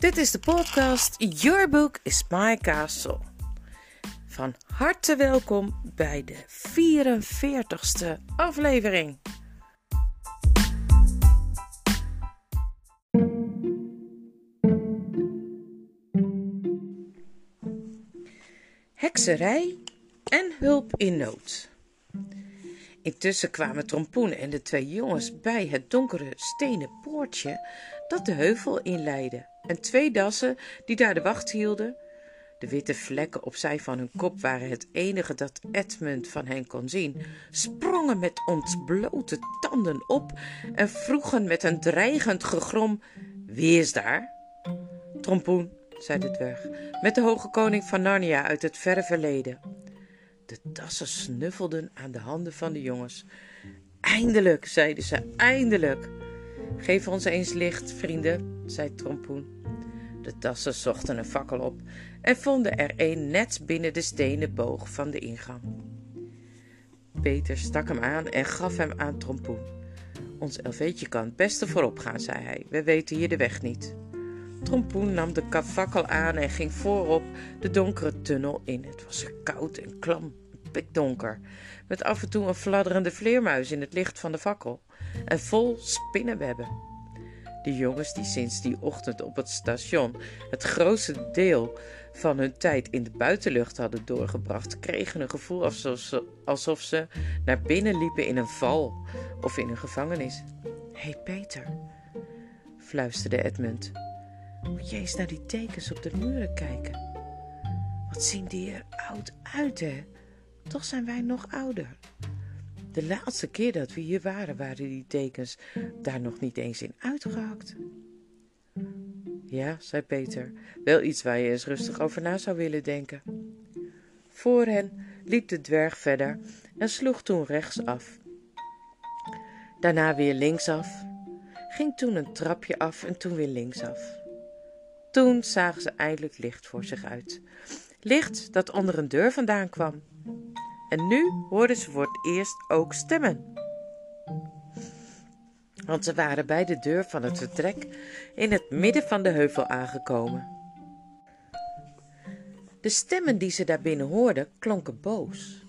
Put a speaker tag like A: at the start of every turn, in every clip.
A: Dit is de podcast Your Book is My Castle. Van harte welkom bij de 44ste aflevering. Hekserij en hulp in nood. Intussen kwamen Trompoen en de twee jongens bij het donkere stenen poortje dat de heuvel inleidde, en twee dassen die daar de wacht hielden. De witte vlekken opzij van hun kop waren het enige dat Edmund van hen kon zien, sprongen met ontblote tanden op en vroegen met een dreigend gegrom: Wie is daar? Trompoen, zei de dwerg, met de hoge koning van Narnia uit het verre verleden. De dassen snuffelden aan de handen van de jongens. Eindelijk, zeiden ze, eindelijk. Geef ons eens licht, vrienden, zei Trompoen. De dassen zochten een fakkel op en vonden er een net binnen de stenen boog van de ingang. Peter stak hem aan en gaf hem aan Trompoen. Ons elfeetje kan het beste voorop gaan, zei hij. We weten hier de weg niet. Trompoen nam de fakkel aan en ging voorop de donkere tunnel in. Het was koud en klam, pikdonker, met af en toe een fladderende vleermuis in het licht van de fakkel en vol spinnenwebben. De jongens die sinds die ochtend op het station het grootste deel van hun tijd in de buitenlucht hadden doorgebracht, kregen een gevoel alsof ze, alsof ze naar binnen liepen in een val of in een gevangenis. Hé hey Peter, fluisterde Edmund, moet je eens naar die tekens op de muren kijken? Wat zien die er oud uit, hè? Toch zijn wij nog ouder. De laatste keer dat we hier waren, waren die tekens daar nog niet eens in uitgehakt. Ja, zei Peter, wel iets waar je eens rustig over na zou willen denken. Voor hen liep de dwerg verder en sloeg toen rechtsaf. Daarna weer linksaf, ging toen een trapje af en toen weer linksaf. Toen zagen ze eindelijk licht voor zich uit. Licht dat onder een deur vandaan kwam. En nu hoorden ze voor het eerst ook stemmen. Want ze waren bij de deur van het vertrek in het midden van de heuvel aangekomen. De stemmen die ze daarbinnen hoorden klonken boos.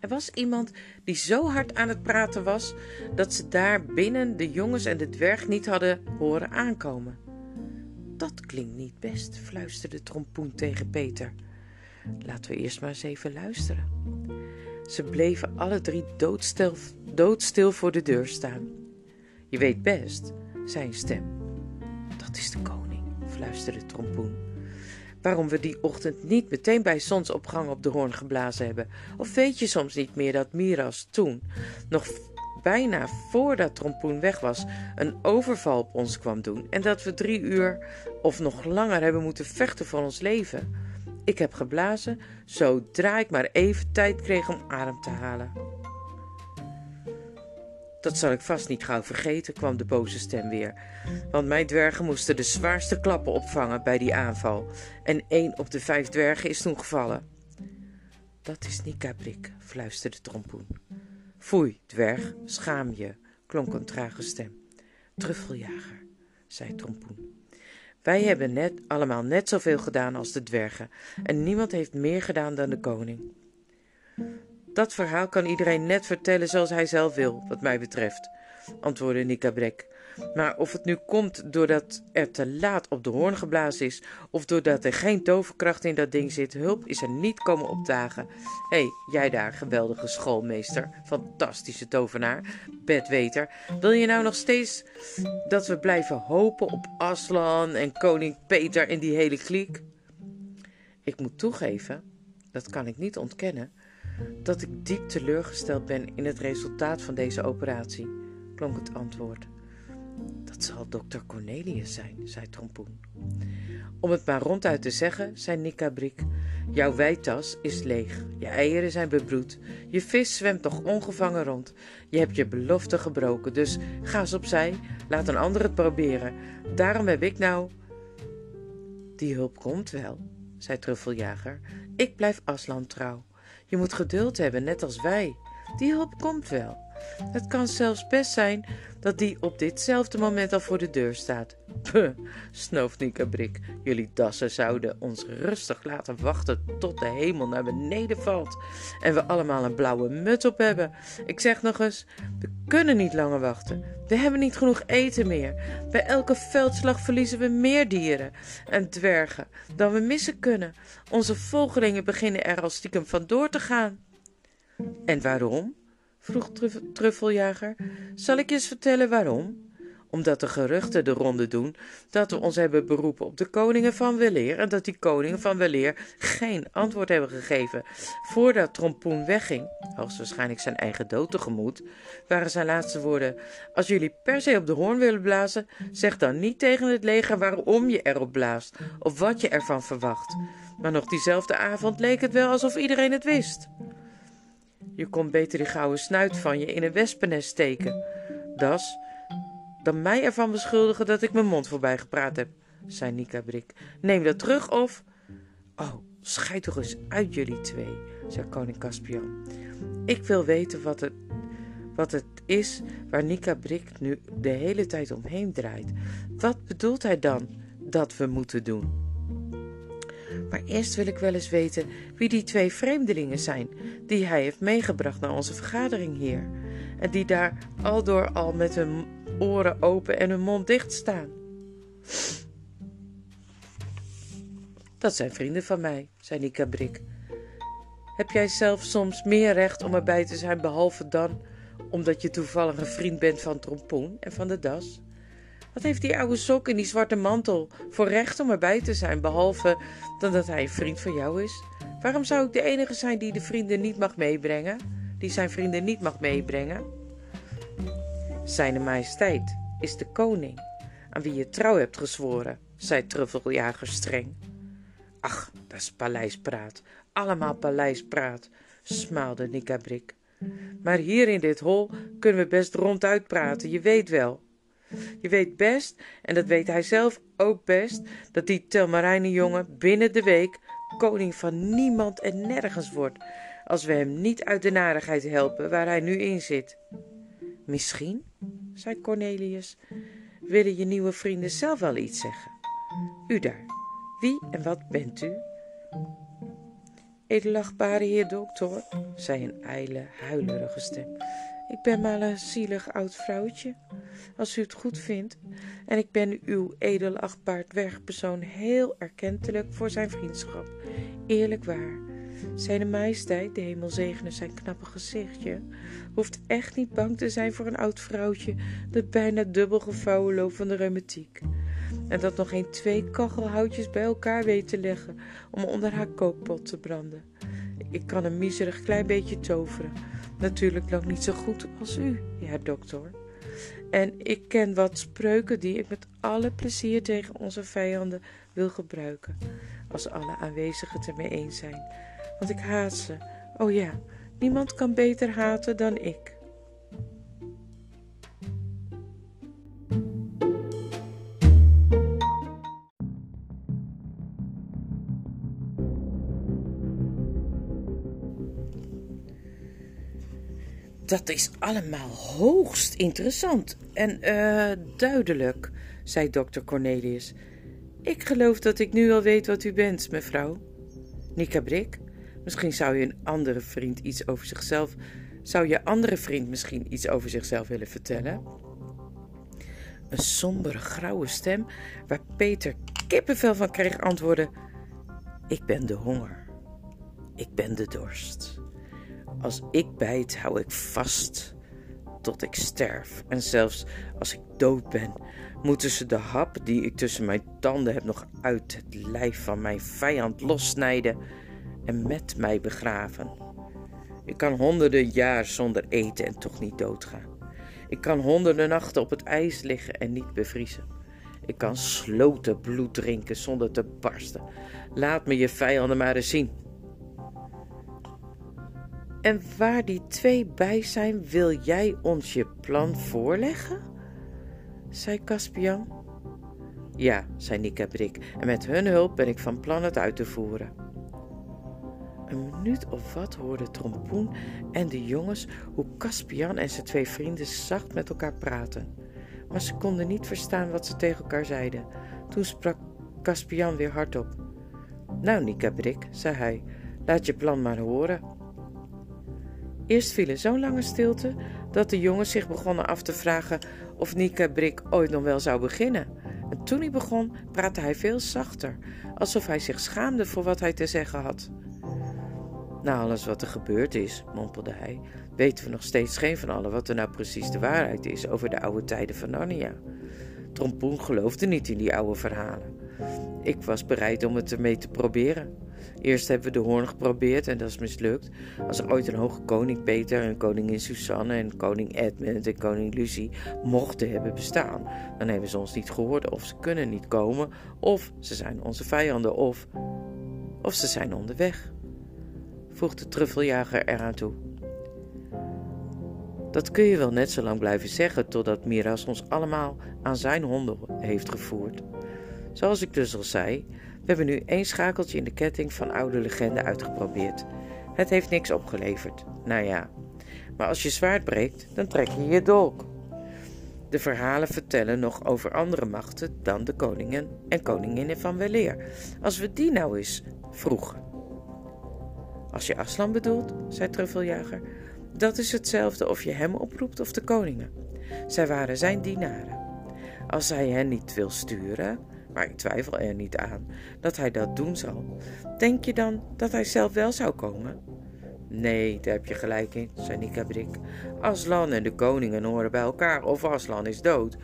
A: Er was iemand die zo hard aan het praten was dat ze daar binnen de jongens en de dwerg niet hadden horen aankomen. Dat klinkt niet best, fluisterde Trompoen tegen Peter. Laten we eerst maar eens even luisteren. Ze bleven alle drie doodstil, voor de deur staan. Je weet best, zei een stem. Dat is de koning, fluisterde Trompoen. Waarom we die ochtend niet meteen bij zonsopgang op de hoorn geblazen hebben. Of weet je soms niet meer dat Miras toen, nog bijna voordat Trompoen weg was, een overval op ons kwam doen en dat we drie uur of nog langer hebben moeten vechten voor ons leven? Ik heb geblazen zodra ik maar even tijd kreeg om adem te halen. Dat zal ik vast niet gauw vergeten, kwam de boze stem weer. Want mijn dwergen moesten de zwaarste klappen opvangen bij die aanval. En één op de vijf dwergen is toen gevallen. Dat is Nikabrik, fluisterde Trompoen. Foei, dwerg, schaam je, klonk een trage stem. Truffeljager, zei Trompoen. Wij hebben net allemaal net zoveel gedaan als de dwergen, en niemand heeft meer gedaan dan de koning. Dat verhaal kan iedereen net vertellen zoals hij zelf wil, wat mij betreft, antwoordde Nikabrek. Maar of het nu komt doordat er te laat op de hoorn geblazen is, of doordat er geen toverkracht in dat ding zit, hulp is er niet komen opdagen. Hé, hey, jij daar, geweldige schoolmeester, fantastische tovenaar, bedweter, wil je nou nog steeds dat we blijven hopen op Aslan en koning Peter en die hele kliek? Ik moet toegeven, dat kan ik niet ontkennen, dat ik diep teleurgesteld ben in het resultaat van deze operatie, klonk het antwoord. Dat zal dokter Cornelius zijn, zei Trompoen. Om het maar ronduit te zeggen, zei Nikabrik, jouw wijtas is leeg, je eieren zijn bebroed, je vis zwemt nog ongevangen rond, je hebt je belofte gebroken, dus ga eens opzij, laat een ander het proberen. Daarom heb ik nou... Die hulp komt wel, zei Truffeljager. Ik blijf Aslan trouw. Je moet geduld hebben, net als wij. Die hulp komt wel. Het kan zelfs best zijn dat die op ditzelfde moment al voor de deur staat. Puh, snooft Nika Brik. Jullie dassen zouden ons rustig laten wachten tot de hemel naar beneden valt en we allemaal een blauwe muts op hebben. Ik zeg nog eens, we kunnen niet langer wachten. We hebben niet genoeg eten meer. Bij elke veldslag verliezen we meer dieren en dwergen dan we missen kunnen. Onze volgelingen beginnen er al stiekem vandoor te gaan. En waarom? Vroeg Truffeljager. Zal ik je eens vertellen waarom? Omdat de geruchten de ronde doen dat we ons hebben beroepen op de koningen van Weleer en dat die koningen van Weleer geen antwoord hebben gegeven. Voordat Trompoen wegging, hoogstwaarschijnlijk zijn eigen dood tegemoet, waren zijn laatste woorden: Als jullie per se op de hoorn willen blazen, zeg dan niet tegen het leger waarom je erop blaast of wat je ervan verwacht. Maar nog diezelfde avond leek het wel alsof iedereen het wist. Je kon beter die gouden snuit van je in een wespennest steken. Das, dan mij ervan beschuldigen dat ik mijn mond voorbij gepraat heb, zei Nika Brik. Neem dat terug of... Oh, schijt toch eens uit jullie twee, zei koning Caspian. Ik wil weten wat het, wat het is waar Nika Brik nu de hele tijd omheen draait. Wat bedoelt hij dan dat we moeten doen? Maar eerst wil ik wel eens weten wie die twee vreemdelingen zijn die hij heeft meegebracht naar onze vergadering hier. En die daar aldoor al met hun oren open en hun mond dicht staan. Dat zijn vrienden van mij, zei Nika Brik. Heb jij zelf soms meer recht om erbij te zijn, behalve dan omdat je toevallig een vriend bent van Trompoen en van de Das? Wat heeft die oude sok in die zwarte mantel voor recht om erbij te zijn, behalve dan dat hij een vriend van jou is? Waarom zou ik de enige zijn die de vrienden niet mag meebrengen? Die zijn vrienden niet mag meebrengen? Zijne majesteit is de koning, aan wie je trouw hebt gezworen, zei Truffeljager streng. Ach, dat is paleispraat, allemaal paleispraat, smaalde Nikabrik. Maar hier in dit hol kunnen we best ronduit praten, je weet wel. Je weet best, en dat weet hij zelf ook best, dat die jongen binnen de week koning van niemand en nergens wordt, als we hem niet uit de narigheid helpen waar hij nu in zit. Misschien, zei Cornelius, willen je nieuwe vrienden zelf wel iets zeggen. U daar, wie en wat bent u? Edelachtbare heer dokter, zei een ijle, huilerige stem. Ik ben maar een zielig oud vrouwtje, als u het goed vindt, en ik ben uw edelachtbaar dwergpersoon heel erkentelijk voor zijn vriendschap. Eerlijk waar. Zijn majesteit, de hemel zegene zijn knappe gezichtje, hoeft echt niet bang te zijn voor een oud vrouwtje dat bijna dubbel gevouwen loopt van de reumatiek. En dat nog geen twee kachelhoutjes bij elkaar weet te leggen om onder haar kookpot te branden. Ik kan een miserig klein beetje toveren Natuurlijk lang niet zo goed als u, ja, dokter. En ik ken wat spreuken die ik met alle plezier tegen onze vijanden wil gebruiken, als alle aanwezigen het ermee eens zijn. Want ik haat ze. Oh ja, niemand kan beter haten dan ik. Dat is allemaal hoogst interessant en uh, duidelijk, zei dokter Cornelius. Ik geloof dat ik nu al weet wat u bent, mevrouw. Nika Brik, misschien zou je een andere vriend iets over zichzelf. Zou je andere vriend misschien iets over zichzelf willen vertellen? Een sombere, grauwe stem, waar Peter kippenvel van kreeg, antwoordde: Ik ben de honger. Ik ben de dorst. Als ik bijt, hou ik vast tot ik sterf. En zelfs als ik dood ben, moeten ze de hap die ik tussen mijn tanden heb nog uit het lijf van mijn vijand lossnijden en met mij begraven. Ik kan honderden jaar zonder eten en toch niet doodgaan. Ik kan honderden nachten op het ijs liggen en niet bevriezen. Ik kan sloten bloed drinken zonder te barsten. Laat me je vijanden maar eens zien. En waar die twee bij zijn, wil jij ons je plan voorleggen? zei Caspian. Ja, zei Nika Brik, en met hun hulp ben ik van plan het uit te voeren. een minuut of wat hoorden Trompoen en de jongens hoe Caspian en zijn twee vrienden zacht met elkaar praten. Maar ze konden niet verstaan wat ze tegen elkaar zeiden. Toen sprak Caspian weer hardop. Nou, Nika Brik, zei hij, laat je plan maar horen. Eerst viel er zo'n lange stilte dat de jongens zich begonnen af te vragen of Nika Brik ooit nog wel zou beginnen. En toen hij begon, praatte hij veel zachter, alsof hij zich schaamde voor wat hij te zeggen had. Na alles wat er gebeurd is, mompelde hij, weten we nog steeds geen van allen wat er nou precies de waarheid is over de oude tijden van Narnia. Trompoen geloofde niet in die oude verhalen. Ik was bereid om het ermee te proberen. Eerst hebben we de hoorn geprobeerd en dat is mislukt. Als er ooit een hoge koning Peter en koningin Susanne en koning Edmund en koning Lucie mochten hebben bestaan, dan hebben ze ons niet gehoord of ze kunnen niet komen, of ze zijn onze vijanden, of, of ze zijn onderweg voegde Truffeljager eraan toe. Dat kun je wel net zo lang blijven zeggen totdat Miras ons allemaal aan zijn honden heeft gevoerd. Zoals ik dus al zei, we hebben nu één schakeltje in de ketting van oude legende uitgeprobeerd. Het heeft niks opgeleverd. Nou ja, maar als je zwaard breekt, dan trek je je dolk. De verhalen vertellen nog over andere machten dan de koningen en koninginnen van weleer. Als we die nou eens vroegen. Als je Aslan bedoelt, zei Truffeljager, dat is hetzelfde of je hem oproept of de koningen. Zij waren zijn dienaren. Als hij hen niet wil sturen, maar ik twijfel er niet aan dat hij dat doen zal, denk je dan dat hij zelf wel zou komen? Nee, daar heb je gelijk in, zei Nikabrik. Aslan en de koningen horen bij elkaar, of Aslan is dood,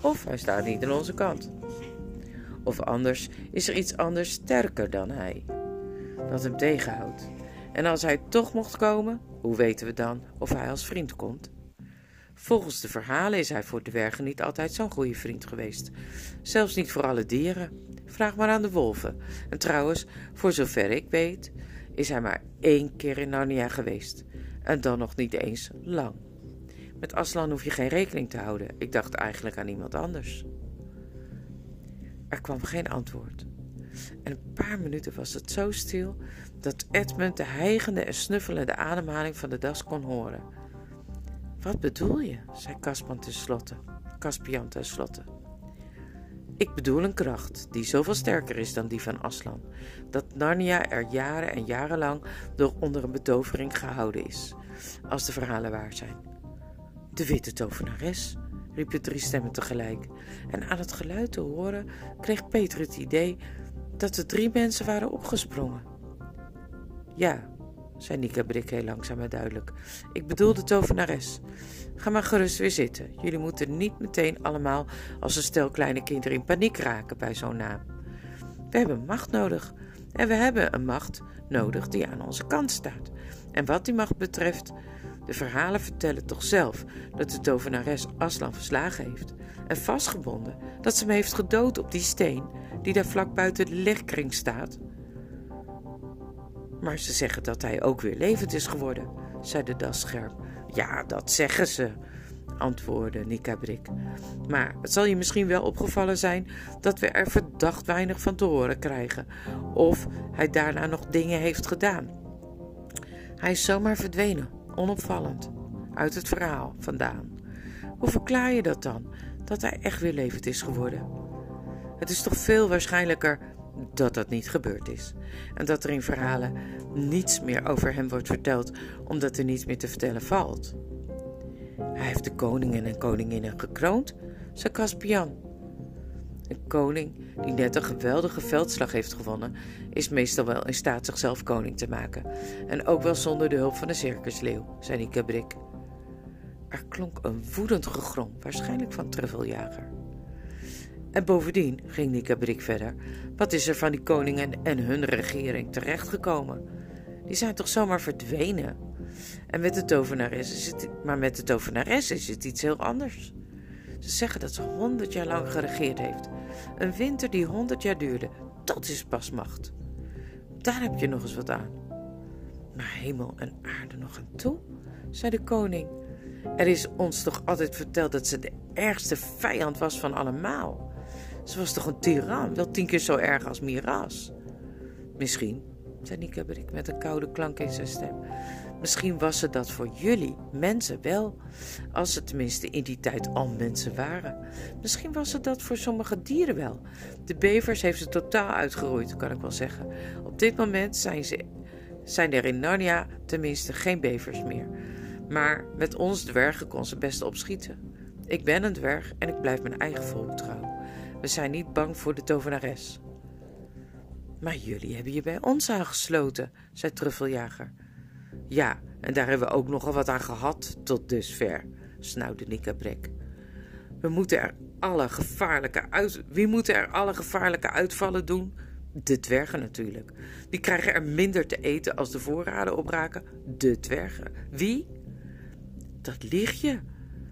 A: of hij staat niet aan onze kant. Of anders is er iets anders sterker dan hij, dat hem tegenhoudt. En als hij toch mocht komen, hoe weten we dan of hij als vriend komt? Volgens de verhalen is hij voor dwergen niet altijd zo'n goede vriend geweest. Zelfs niet voor alle dieren. Vraag maar aan de wolven. En trouwens, voor zover ik weet, is hij maar één keer in Narnia geweest. En dan nog niet eens lang. Met Aslan hoef je geen rekening te houden. Ik dacht eigenlijk aan iemand anders. Er kwam geen antwoord. En een paar minuten was het zo stil dat Edmund de hijgende en snuffelende ademhaling van de das kon horen. Wat bedoel je? zei Caspian tenslotte. Caspian tenslotte. Ik bedoel een kracht die zoveel sterker is dan die van Aslan, dat Narnia er jaren en jarenlang door onder een betovering gehouden is, als de verhalen waar zijn. De witte tovenares, riep de drie stemmen tegelijk, en aan het geluid te horen kreeg Peter het idee dat de drie mensen waren opgesprongen. Ja, zei Nika Brik heel langzaam en duidelijk. Ik bedoel de tovenares. Ga maar gerust weer zitten. Jullie moeten niet meteen allemaal als een stel kleine kinderen in paniek raken bij zo'n naam. We hebben macht nodig. En we hebben een macht nodig die aan onze kant staat. En wat die macht betreft, de verhalen vertellen toch zelf dat de tovenares Aslan verslagen heeft. En vastgebonden dat ze hem heeft gedood op die steen die daar vlak buiten de legkring staat. Maar ze zeggen dat hij ook weer levend is geworden, zei de das scherp. Ja, dat zeggen ze, antwoordde Nikabrik. Maar het zal je misschien wel opgevallen zijn dat we er verdacht weinig van te horen krijgen, of hij daarna nog dingen heeft gedaan. Hij is zomaar verdwenen, onopvallend, uit het verhaal vandaan. Hoe verklaar je dat dan, dat hij echt weer levend is geworden? Het is toch veel waarschijnlijker dat dat niet gebeurd is. En dat er in verhalen niets meer over hem wordt verteld, omdat er niets meer te vertellen valt. Hij heeft de koningen en koninginnen gekroond, zei Caspian. Een koning die net een geweldige veldslag heeft gewonnen, is meestal wel in staat zichzelf koning te maken. En ook wel zonder de hulp van de circusleeuw, zei Nikabrik. Er klonk een woedend gegrom, waarschijnlijk van Truffeljager. En bovendien, ging Nikabrik verder, wat is er van die koningen en hun regering terechtgekomen? Die zijn toch zomaar verdwenen? En met de tovenares is het, maar met de tovenares is het iets heel anders. Ze zeggen dat ze honderd jaar lang geregeerd heeft. Een winter die honderd jaar duurde, dat is pas macht. Daar heb je nog eens wat aan. Maar hemel en aarde nog aan toe, zei de koning. Er is ons toch altijd verteld dat ze de ergste vijand was van allemaal. Ze was toch een tiran, wel tien keer zo erg als Miras. Misschien, zei Niekabrik met een koude klank in zijn stem. Misschien was het dat voor jullie, mensen, wel. Als ze tenminste in die tijd al mensen waren. Misschien was het dat voor sommige dieren wel. De bevers heeft ze totaal uitgeroeid, kan ik wel zeggen. Op dit moment zijn, ze, zijn er in Narnia tenminste geen bevers meer. Maar met ons dwergen kon ze best opschieten. Ik ben een dwerg en ik blijf mijn eigen volk trouw. We zijn niet bang voor de tovenares. Maar jullie hebben je bij ons aangesloten, zei Truffeljager. Ja, en daar hebben we ook nogal wat aan gehad tot dusver, snauwde Nikabrek. We moeten er alle gevaarlijke uit... Wie moeten er alle gevaarlijke uitvallen doen? De dwergen natuurlijk. Die krijgen er minder te eten als de voorraden opraken. De dwergen. Wie? Dat lieg je,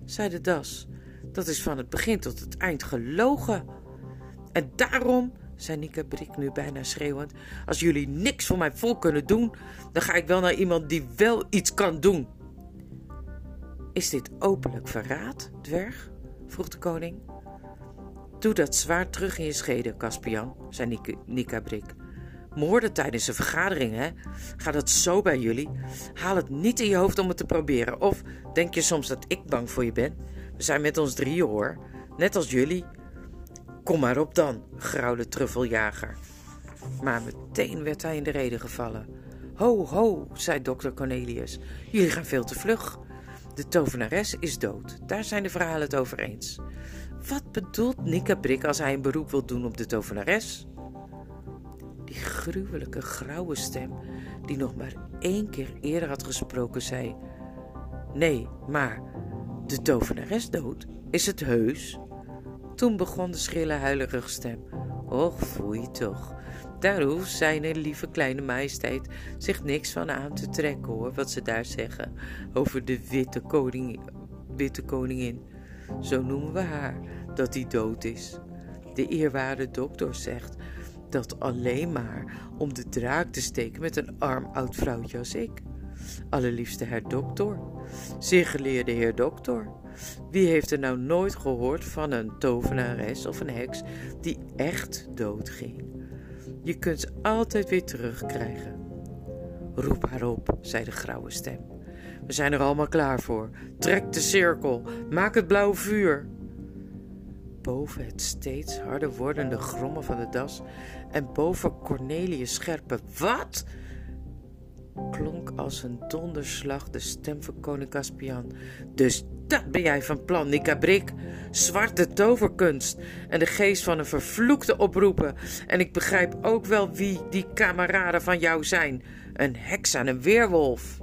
A: zei de das. Dat is van het begin tot het eind gelogen. En daarom zei Nika Brik nu bijna schreeuwend. Als jullie niks voor mijn volk kunnen doen, dan ga ik wel naar iemand die wel iets kan doen. Is dit openlijk verraad, dwerg? vroeg de koning. Doe dat zwaard terug in je schede, Caspian, zei Nika Brik. Moorden tijdens een vergadering, hè? Gaat dat zo bij jullie? Haal het niet in je hoofd om het te proberen. Of denk je soms dat ik bang voor je ben? We zijn met ons drieën, hoor. Net als jullie. Kom maar op dan, grauwde Truffeljager. Maar meteen werd hij in de reden gevallen. Ho, ho, zei dokter Cornelius. Jullie gaan veel te vlug. De tovenares is dood. Daar zijn de verhalen het over eens. Wat bedoelt Nikkabrik als hij een beroep wil doen op de tovenares? Die gruwelijke grauwe stem, die nog maar één keer eerder had gesproken, zei: Nee, maar de tovenares dood? Is het heus? Toen begon de schrille huilige stem. Och, foei toch. Daar hoeft zijn lieve kleine majesteit zich niks van aan te trekken hoor, wat ze daar zeggen over de witte, koning, witte koningin. Zo noemen we haar, dat die dood is. De eerwaarde dokter zegt dat alleen maar om de draak te steken met een arm oud vrouwtje als ik. Allerliefste heer dokter, zeer geleerde heer dokter, wie heeft er nou nooit gehoord van een tovenares of een heks die echt doodging? Je kunt ze altijd weer terugkrijgen. Roep haar op, zei de grauwe stem. We zijn er allemaal klaar voor. Trek de cirkel, maak het blauwe vuur. Boven het steeds harder wordende grommen van de das en boven Cornelius' scherpe wat klonk als een donderslag de stem van koning Caspian. Dus dat ben jij van plan, Nikabrik. Zwarte toverkunst en de geest van een vervloekte oproepen. En ik begrijp ook wel wie die kameraden van jou zijn. Een heks en een weerwolf.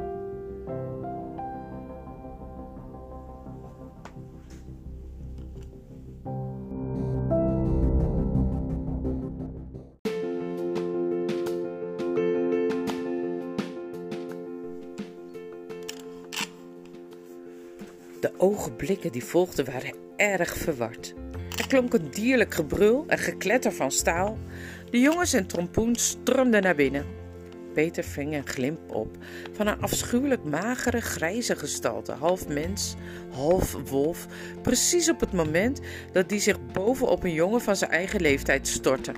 A: De die volgden waren erg verward. Er klonk een dierlijk gebrul en gekletter van staal. De jongens en trompoen stormden naar binnen. Peter ving een glimp op van een afschuwelijk magere, grijze gestalte, half mens, half wolf, precies op het moment dat die zich bovenop een jongen van zijn eigen leeftijd stortte.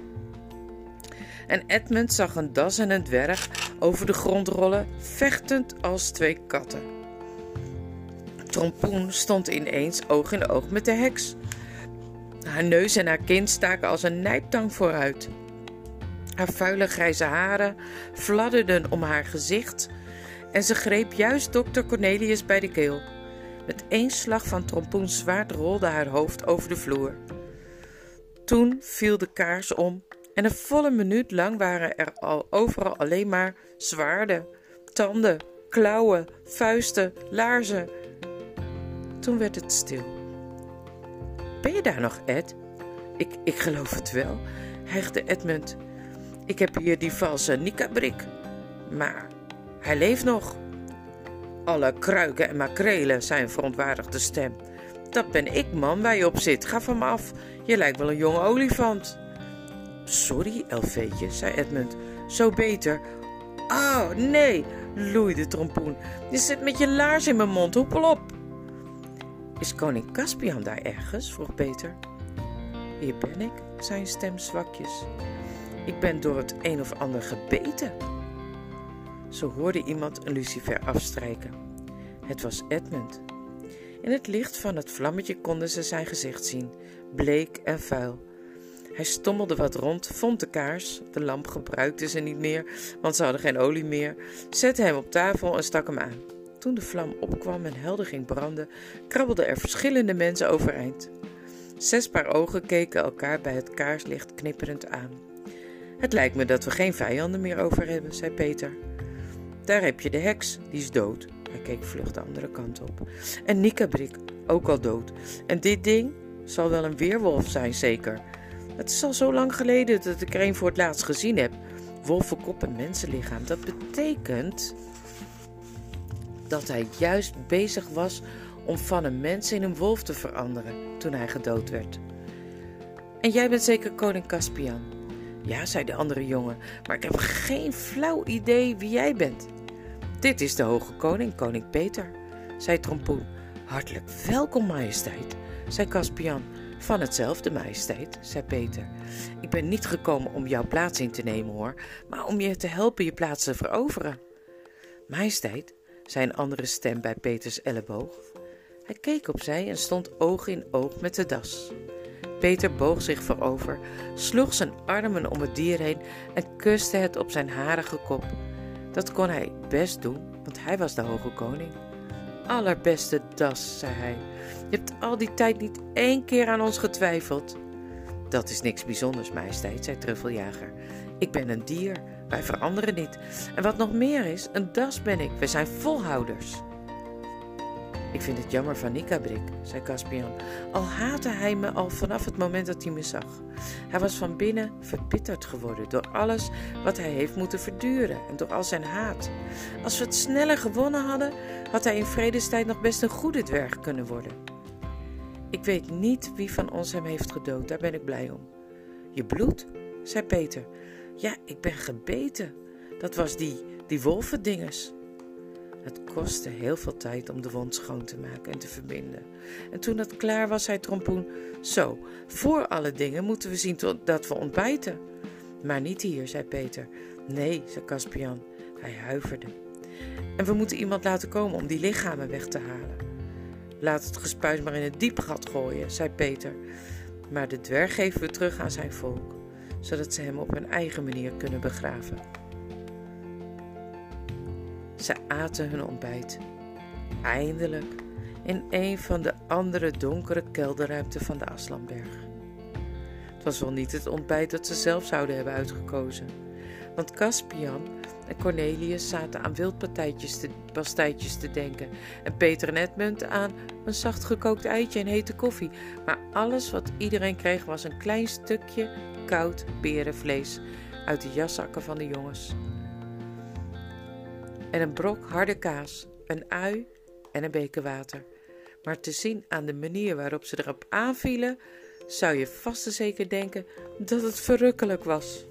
A: En Edmund zag een das en een dwerg over de grond rollen, vechtend als twee katten. Trompoen stond ineens oog in oog met de heks. Haar neus en haar kin staken als een nijptang vooruit. Haar vuile grijze haren fladderden om haar gezicht en ze greep juist dokter Cornelius bij de keel. Met één slag van trompoens zwaard rolde haar hoofd over de vloer. Toen viel de kaars om en een volle minuut lang waren er al overal alleen maar zwaarden, tanden, klauwen, vuisten, laarzen toen werd het stil. Ben je daar nog, Ed? Ik, ik geloof het wel, hijgde Edmund. Ik heb hier die valse Nika-brik. Maar hij leeft nog. Alle kruiken en makrelen, zijn verontwaardigde stem. Dat ben ik, man, waar je op zit. Ga van me af. Je lijkt wel een jonge olifant. Sorry, Elfeetje, zei Edmund. Zo beter. Oh, nee, loeide Trompoen. Je zit met je laars in mijn mond. Hoepel op. Is koning Caspian daar ergens? vroeg Peter. Hier ben ik, zei een stem zwakjes. Ik ben door het een of ander gebeten. Ze hoorde iemand een lucifer afstrijken. Het was Edmund. In het licht van het vlammetje konden ze zijn gezicht zien, bleek en vuil. Hij stommelde wat rond, vond de kaars, de lamp gebruikte ze niet meer, want ze hadden geen olie meer, zette hem op tafel en stak hem aan. Toen de vlam opkwam en helder ging branden, krabbelden er verschillende mensen overeind. Zes paar ogen keken elkaar bij het kaarslicht knipperend aan. Het lijkt me dat we geen vijanden meer over hebben, zei Peter. Daar heb je de heks, die is dood. Hij keek vlug de andere kant op. En Nikabrik, ook al dood. En dit ding zal wel een weerwolf zijn, zeker. Het is al zo lang geleden dat ik er een voor het laatst gezien heb. Wolvenkop en mensenlichaam. Dat betekent dat hij juist bezig was om van een mens in een wolf te veranderen toen hij gedood werd. En jij bent zeker koning Caspian? Ja, zei de andere jongen, maar ik heb geen flauw idee wie jij bent. Dit is de hoge koning, koning Peter, zei Trompoen. Hartelijk welkom, majesteit, zei Caspian. Van hetzelfde, majesteit, zei Peter. Ik ben niet gekomen om jouw plaats in te nemen, hoor, maar om je te helpen je plaats te veroveren. Majesteit, zei een andere stem bij Peters elleboog. Hij keek opzij en stond oog in oog met de das. Peter boog zich voorover, sloeg zijn armen om het dier heen en kuste het op zijn harige kop. Dat kon hij best doen, want hij was de hoge koning. Allerbeste das, zei hij. Je hebt al die tijd niet één keer aan ons getwijfeld. Dat is niks bijzonders, majesteit, zei Truffeljager. Ik ben een dier, wij veranderen niet. En wat nog meer is, een das ben ik. We zijn volhouders. Ik vind het jammer van Nikabrik, zei Caspian, al haatte hij me al vanaf het moment dat hij me zag. Hij was van binnen verbitterd geworden door alles wat hij heeft moeten verduren en door al zijn haat. Als we het sneller gewonnen hadden, had hij in vredestijd nog best een goede dwerg kunnen worden. Ik weet niet wie van ons hem heeft gedood, daar ben ik blij om. Je bloed, zei Peter. Ja, ik ben gebeten. Dat was die, die wolvendinges. Het kostte heel veel tijd om de wond schoon te maken en te verbinden. En toen het klaar was, zei Trompoen: Zo, voor alle dingen moeten we zien dat we ontbijten. Maar niet hier, zei Peter. Nee, zei Caspian. Hij huiverde. En we moeten iemand laten komen om die lichamen weg te halen. Laat het gespuis maar in het diepe gat gooien, zei Peter. Maar de dwerg geven we terug aan zijn volk, zodat ze hem op hun eigen manier kunnen begraven. Ze aten hun ontbijt. Eindelijk in een van de andere donkere kelderruimten van de Aslanberg. Het was wel niet het ontbijt dat ze zelf zouden hebben uitgekozen. Want Caspian en Cornelius zaten aan wildpastijtjes te, pastijtjes te denken. En Peter en Edmund aan een zacht gekookt eitje en hete koffie. Maar alles wat iedereen kreeg was een klein stukje koud berenvlees uit de jaszakken van de jongens en een brok harde kaas, een ui en een beker water. Maar te zien aan de manier waarop ze erop aanvielen, zou je vast en zeker denken dat het verrukkelijk was.